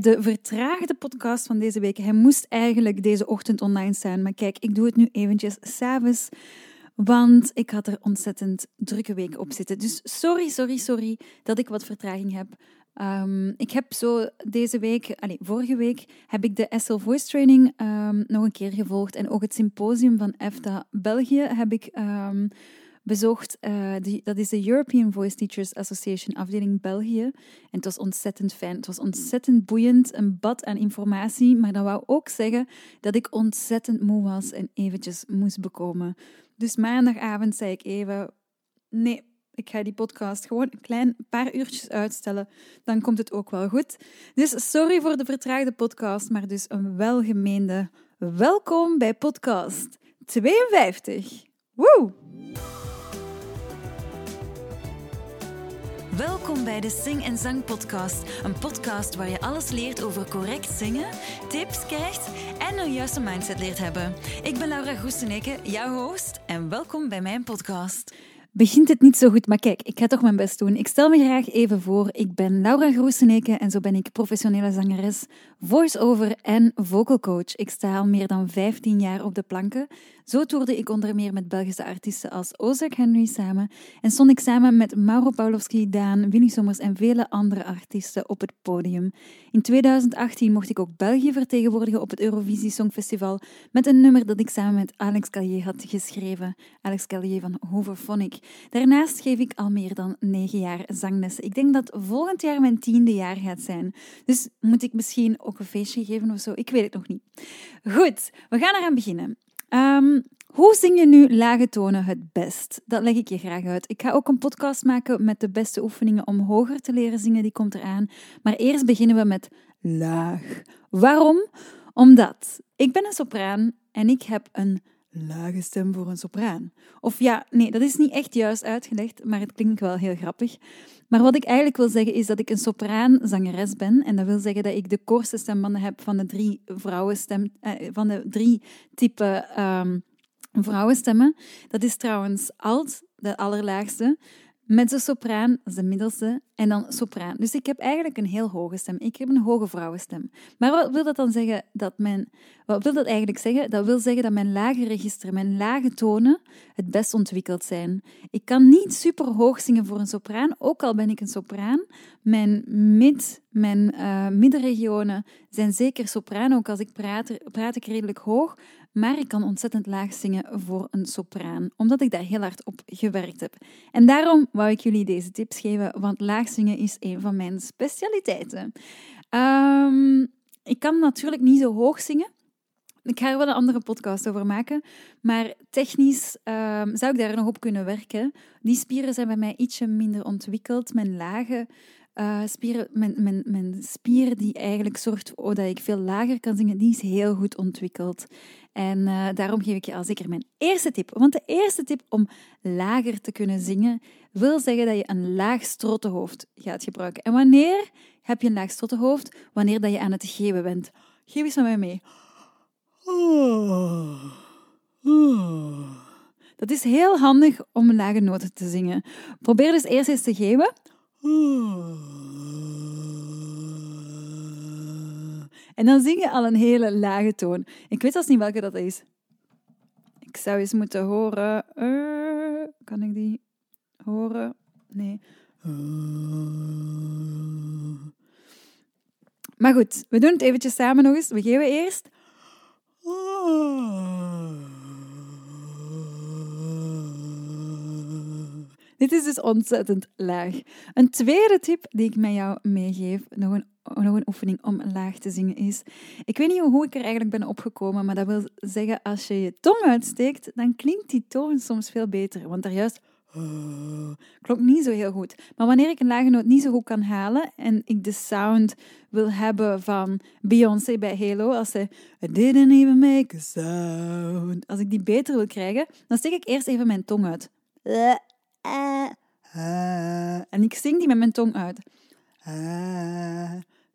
de vertraagde podcast van deze week. Hij moest eigenlijk deze ochtend online staan, maar kijk, ik doe het nu eventjes s'avonds, want ik had er ontzettend drukke week op zitten. Dus sorry, sorry, sorry dat ik wat vertraging heb. Um, ik heb zo deze week, allez, vorige week, heb ik de SL Voice Training um, nog een keer gevolgd en ook het symposium van EFTA België heb ik um, bezocht. Die, dat is de European Voice Teachers Association afdeling België. En het was ontzettend fijn. Het was ontzettend boeiend, een bad aan informatie. Maar dat wou ook zeggen dat ik ontzettend moe was en eventjes moest bekomen. Dus maandagavond zei ik even, nee, ik ga die podcast gewoon een klein paar uurtjes uitstellen. Dan komt het ook wel goed. Dus sorry voor de vertraagde podcast, maar dus een welgemeende welkom bij podcast 52. Woe! Welkom bij de Sing en Zang Podcast. Een podcast waar je alles leert over correct zingen, tips krijgt en een juiste mindset leert hebben. Ik ben Laura Groeseneke, jouw host, en welkom bij mijn podcast begint het niet zo goed, maar kijk, ik ga toch mijn best doen. Ik stel me graag even voor. Ik ben Laura Groeseneke en zo ben ik professionele zangeres, voice-over en vocal coach. Ik sta al meer dan 15 jaar op de planken. Zo toerde ik onder meer met Belgische artiesten als Ozark Henry samen en stond ik samen met Mauro Pawlowski, Daan, Winnie Sommers en vele andere artiesten op het podium. In 2018 mocht ik ook België vertegenwoordigen op het Eurovisie Songfestival met een nummer dat ik samen met Alex Callier had geschreven. Alex Callier van Hooverphonic. Daarnaast geef ik al meer dan negen jaar zanglessen. Ik denk dat volgend jaar mijn tiende jaar gaat zijn. Dus moet ik misschien ook een feestje geven of zo? Ik weet het nog niet. Goed, we gaan eraan beginnen. Um, hoe zing je nu lage tonen het best? Dat leg ik je graag uit. Ik ga ook een podcast maken met de beste oefeningen om hoger te leren zingen, die komt eraan. Maar eerst beginnen we met laag. Waarom? Omdat ik ben een sopraan en ik heb een lage stem voor een sopraan. Of ja, nee, dat is niet echt juist uitgelegd, maar het klinkt wel heel grappig. Maar wat ik eigenlijk wil zeggen is dat ik een sopraanzangeres ben. En dat wil zeggen dat ik de kortste stembanden heb van de drie vrouwenstem, eh, van de drie typen um, vrouwenstemmen. Dat is trouwens alt, de allerlaagste mezzo-sopraan, de middelste, en dan sopraan. Dus ik heb eigenlijk een heel hoge stem. Ik heb een hoge vrouwenstem. Maar wat wil dat dan zeggen? Dat mijn, wat wil dat eigenlijk zeggen? Dat wil zeggen dat mijn lage registeren, mijn lage tonen, het best ontwikkeld zijn. Ik kan niet super hoog zingen voor een sopraan, ook al ben ik een sopraan. Mijn mid, mijn uh, middenregionen zijn zeker sopraan, ook als ik praat, praat ik redelijk hoog. Maar ik kan ontzettend laag zingen voor een sopraan, omdat ik daar heel hard op gewerkt heb. En daarom wou ik jullie deze tips geven, want laag zingen is een van mijn specialiteiten. Um, ik kan natuurlijk niet zo hoog zingen. Ik ga er wel een andere podcast over maken. Maar technisch um, zou ik daar nog op kunnen werken. Die spieren zijn bij mij ietsje minder ontwikkeld. Mijn lage uh, spieren, mijn, mijn, mijn spier die eigenlijk zorgt dat ik veel lager kan zingen, die is heel goed ontwikkeld. En uh, daarom geef ik je al zeker mijn eerste tip. Want de eerste tip om lager te kunnen zingen, wil zeggen dat je een laag strottenhoofd gaat gebruiken. En wanneer heb je een laag strottenhoofd? Wanneer dat je aan het geven bent. Geef eens met mij mee. Dat is heel handig om lage noten te zingen. Probeer dus eerst eens te geven. En dan zing je al een hele lage toon. Ik weet zelfs niet welke dat is. Ik zou eens moeten horen. Uh, kan ik die horen? Nee. Maar goed, we doen het eventjes samen nog eens. We geven eerst. Dit is dus ontzettend laag. Een tweede tip die ik met jou meegeef, nog een, nog een oefening om laag te zingen, is... Ik weet niet hoe ik er eigenlijk ben opgekomen, maar dat wil zeggen, als je je tong uitsteekt, dan klinkt die toon soms veel beter. Want daar juist... Klonk niet zo heel goed. Maar wanneer ik een lage noot niet zo goed kan halen en ik de sound wil hebben van Beyoncé bij Halo, als ze I didn't even make a sound, als ik die beter wil krijgen, dan steek ik eerst even mijn tong uit. Uh, uh, en ik zing die met mijn tong uit.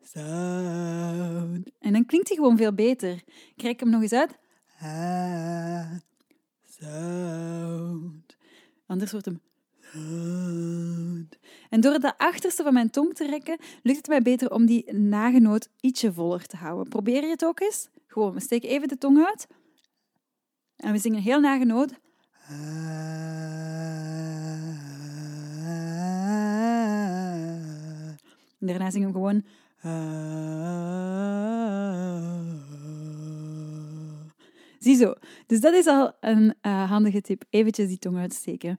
Sound. En dan klinkt hij gewoon veel beter. Krijg ik hem nog eens uit. sound. Anders wordt hem. En door de achterste van mijn tong te rekken, lukt het mij beter om die lage noot ietsje voller te houden. Probeer je het ook eens? Gewoon, we steken even de tong uit. En we zingen heel lage noot. En daarna zingen we gewoon. Ziezo. Dus dat is al een uh, handige tip. Eventjes die tong uitsteken.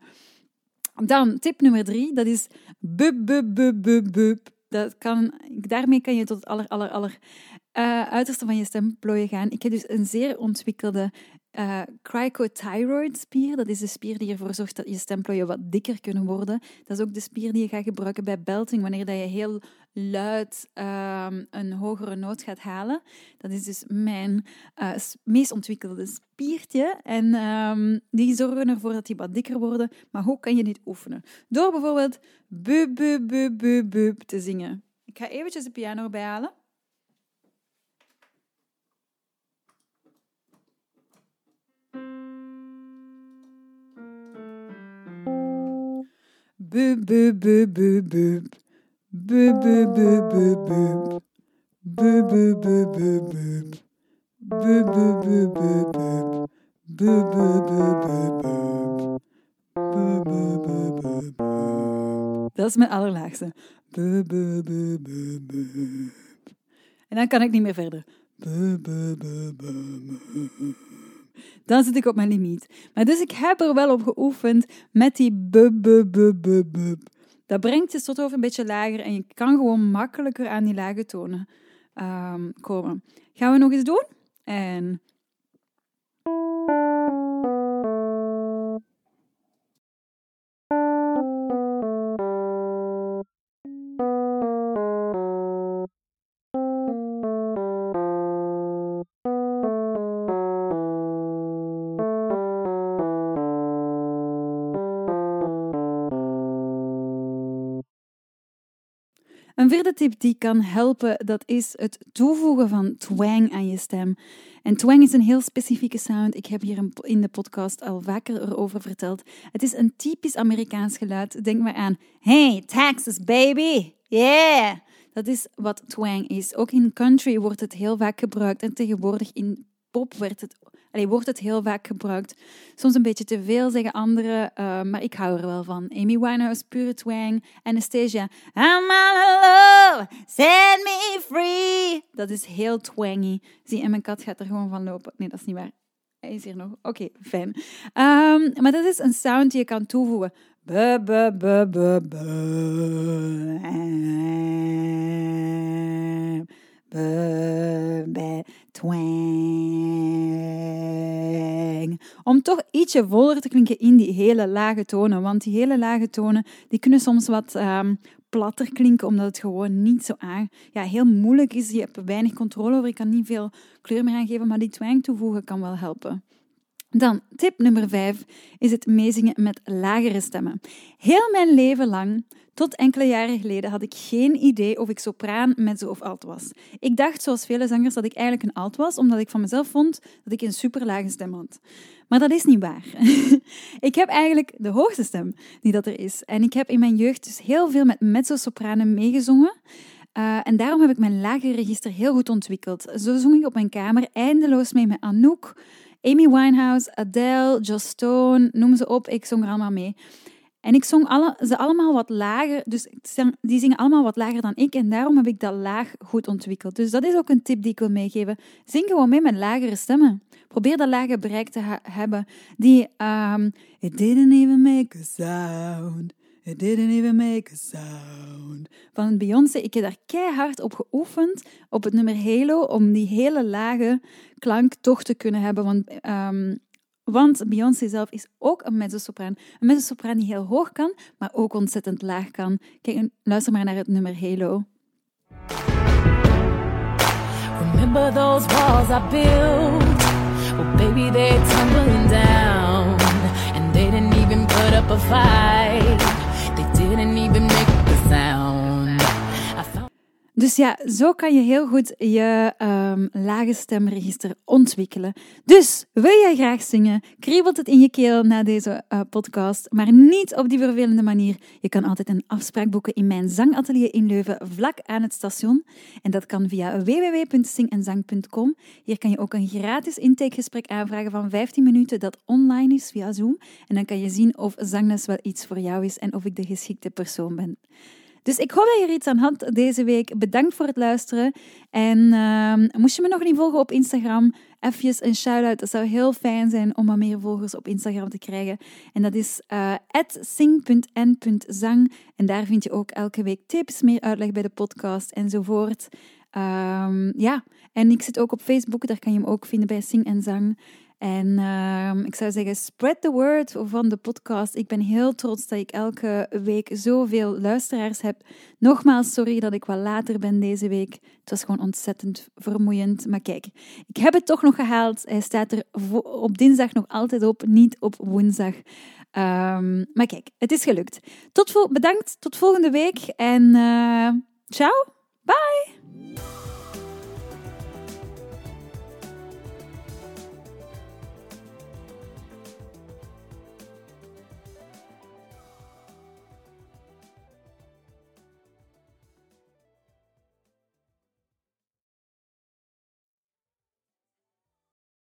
Dan tip nummer drie, dat is bub, bub, bub, bub, bub. Dat kan, daarmee kan je tot het aller, aller, aller uh, uiterste van je stemplooien gaan. Ik heb dus een zeer ontwikkelde uh, cricothyroid spier. Dat is de spier die ervoor zorgt dat je stemplooien wat dikker kunnen worden. Dat is ook de spier die je gaat gebruiken bij belting, wanneer dat je heel luid um, een hogere noot gaat halen. Dat is dus mijn uh, meest ontwikkelde spiertje. En um, die zorgen ervoor dat die wat dikker worden. Maar hoe kan je dit oefenen? Door bijvoorbeeld bu bu bu bu te zingen. Ik ga eventjes de piano erbij Dat is mijn allerlaagste. En dan kan ik niet meer verder. Dan zit ik op mijn limiet. Maar dus ik heb er wel op geoefend met die bub, bub, bub, bub. Dat brengt je tot over een beetje lager en je kan gewoon makkelijker aan die lage tonen um, komen. Gaan we nog eens doen? En Een vierde tip die kan helpen, dat is het toevoegen van twang aan je stem. En twang is een heel specifieke sound. Ik heb hier in de podcast al vaker erover verteld. Het is een typisch Amerikaans geluid. Denk maar aan, hey, Texas baby, yeah! Dat is wat twang is. Ook in country wordt het heel vaak gebruikt en tegenwoordig in pop werd het Allee, wordt het heel vaak gebruikt. Soms een beetje te veel, zeggen anderen, uh, maar ik hou er wel van. Amy Winehouse, pure twang. Anastasia, I'm all love, set me free. Dat is heel twangy. Zie, en mijn kat gaat er gewoon van lopen. Nee, dat is niet waar. Hij is hier nog. Oké, fijn. Um, maar dat is een sound die je kan toevoegen. Bu. Twang. Om toch ietsje voller te klinken in die hele lage tonen. Want die hele lage tonen die kunnen soms wat um, platter klinken, omdat het gewoon niet zo aan, ja, heel moeilijk is. Je hebt weinig controle over, je kan niet veel kleur meer aangeven, maar die twang toevoegen kan wel helpen. Dan, tip nummer 5 is het meezingen met lagere stemmen. Heel mijn leven lang tot enkele jaren geleden had ik geen idee of ik sopraan, mezzo of alt was. Ik dacht, zoals vele zangers, dat ik eigenlijk een alt was, omdat ik van mezelf vond dat ik een superlage stem had. Maar dat is niet waar. ik heb eigenlijk de hoogste stem die dat er is. En ik heb in mijn jeugd dus heel veel met mezzo-sopranen meegezongen. Uh, en daarom heb ik mijn lage register heel goed ontwikkeld. Zo zong ik op mijn kamer eindeloos mee met Anouk, Amy Winehouse, Adele, Joss Stone, noem ze op. Ik zong er allemaal mee. En ik zong ze allemaal wat lager, dus die zingen allemaal wat lager dan ik. En daarom heb ik dat laag goed ontwikkeld. Dus dat is ook een tip die ik wil meegeven. Zing gewoon mee met lagere stemmen. Probeer dat lage bereik te hebben. Die, um, it didn't even make a sound. It didn't even make a sound. Van Beyoncé. Ik heb daar keihard op geoefend, op het nummer Halo, om die hele lage klank toch te kunnen hebben. Want um, want Beyoncé zelf is ook een mezzo-sopraan. Een mezzo-sopraan die heel hoog kan, maar ook ontzettend laag kan. Kijk, luister maar naar het nummer Halo. Remember those walls I built? Well, baby, they're tumbling down. And they didn't even put up a fight. They didn't even make. Dus ja, zo kan je heel goed je um, lage stemregister ontwikkelen. Dus wil jij graag zingen? Kriebelt het in je keel na deze uh, podcast, maar niet op die vervelende manier. Je kan altijd een afspraak boeken in mijn zangatelier in Leuven, vlak aan het station. En dat kan via www.zingenzang.com. Hier kan je ook een gratis intakegesprek aanvragen van 15 minuten dat online is via Zoom. En dan kan je zien of zangles wel iets voor jou is en of ik de geschikte persoon ben. Dus ik hoop dat je er iets aan had deze week. Bedankt voor het luisteren. En uh, moest je me nog niet volgen op Instagram, even een shout-out. Dat zou heel fijn zijn om wat meer volgers op Instagram te krijgen. En dat is uh, sing.n.zang. En daar vind je ook elke week tips, meer uitleg bij de podcast enzovoort. Um, ja, en ik zit ook op Facebook, daar kan je hem ook vinden bij Sing en Zang. En uh, ik zou zeggen, spread the word van de podcast. Ik ben heel trots dat ik elke week zoveel luisteraars heb. Nogmaals, sorry dat ik wat later ben deze week. Het was gewoon ontzettend vermoeiend. Maar kijk, ik heb het toch nog gehaald. Hij staat er op dinsdag nog altijd op, niet op woensdag. Um, maar kijk, het is gelukt. Tot bedankt, tot volgende week en uh, ciao, bye!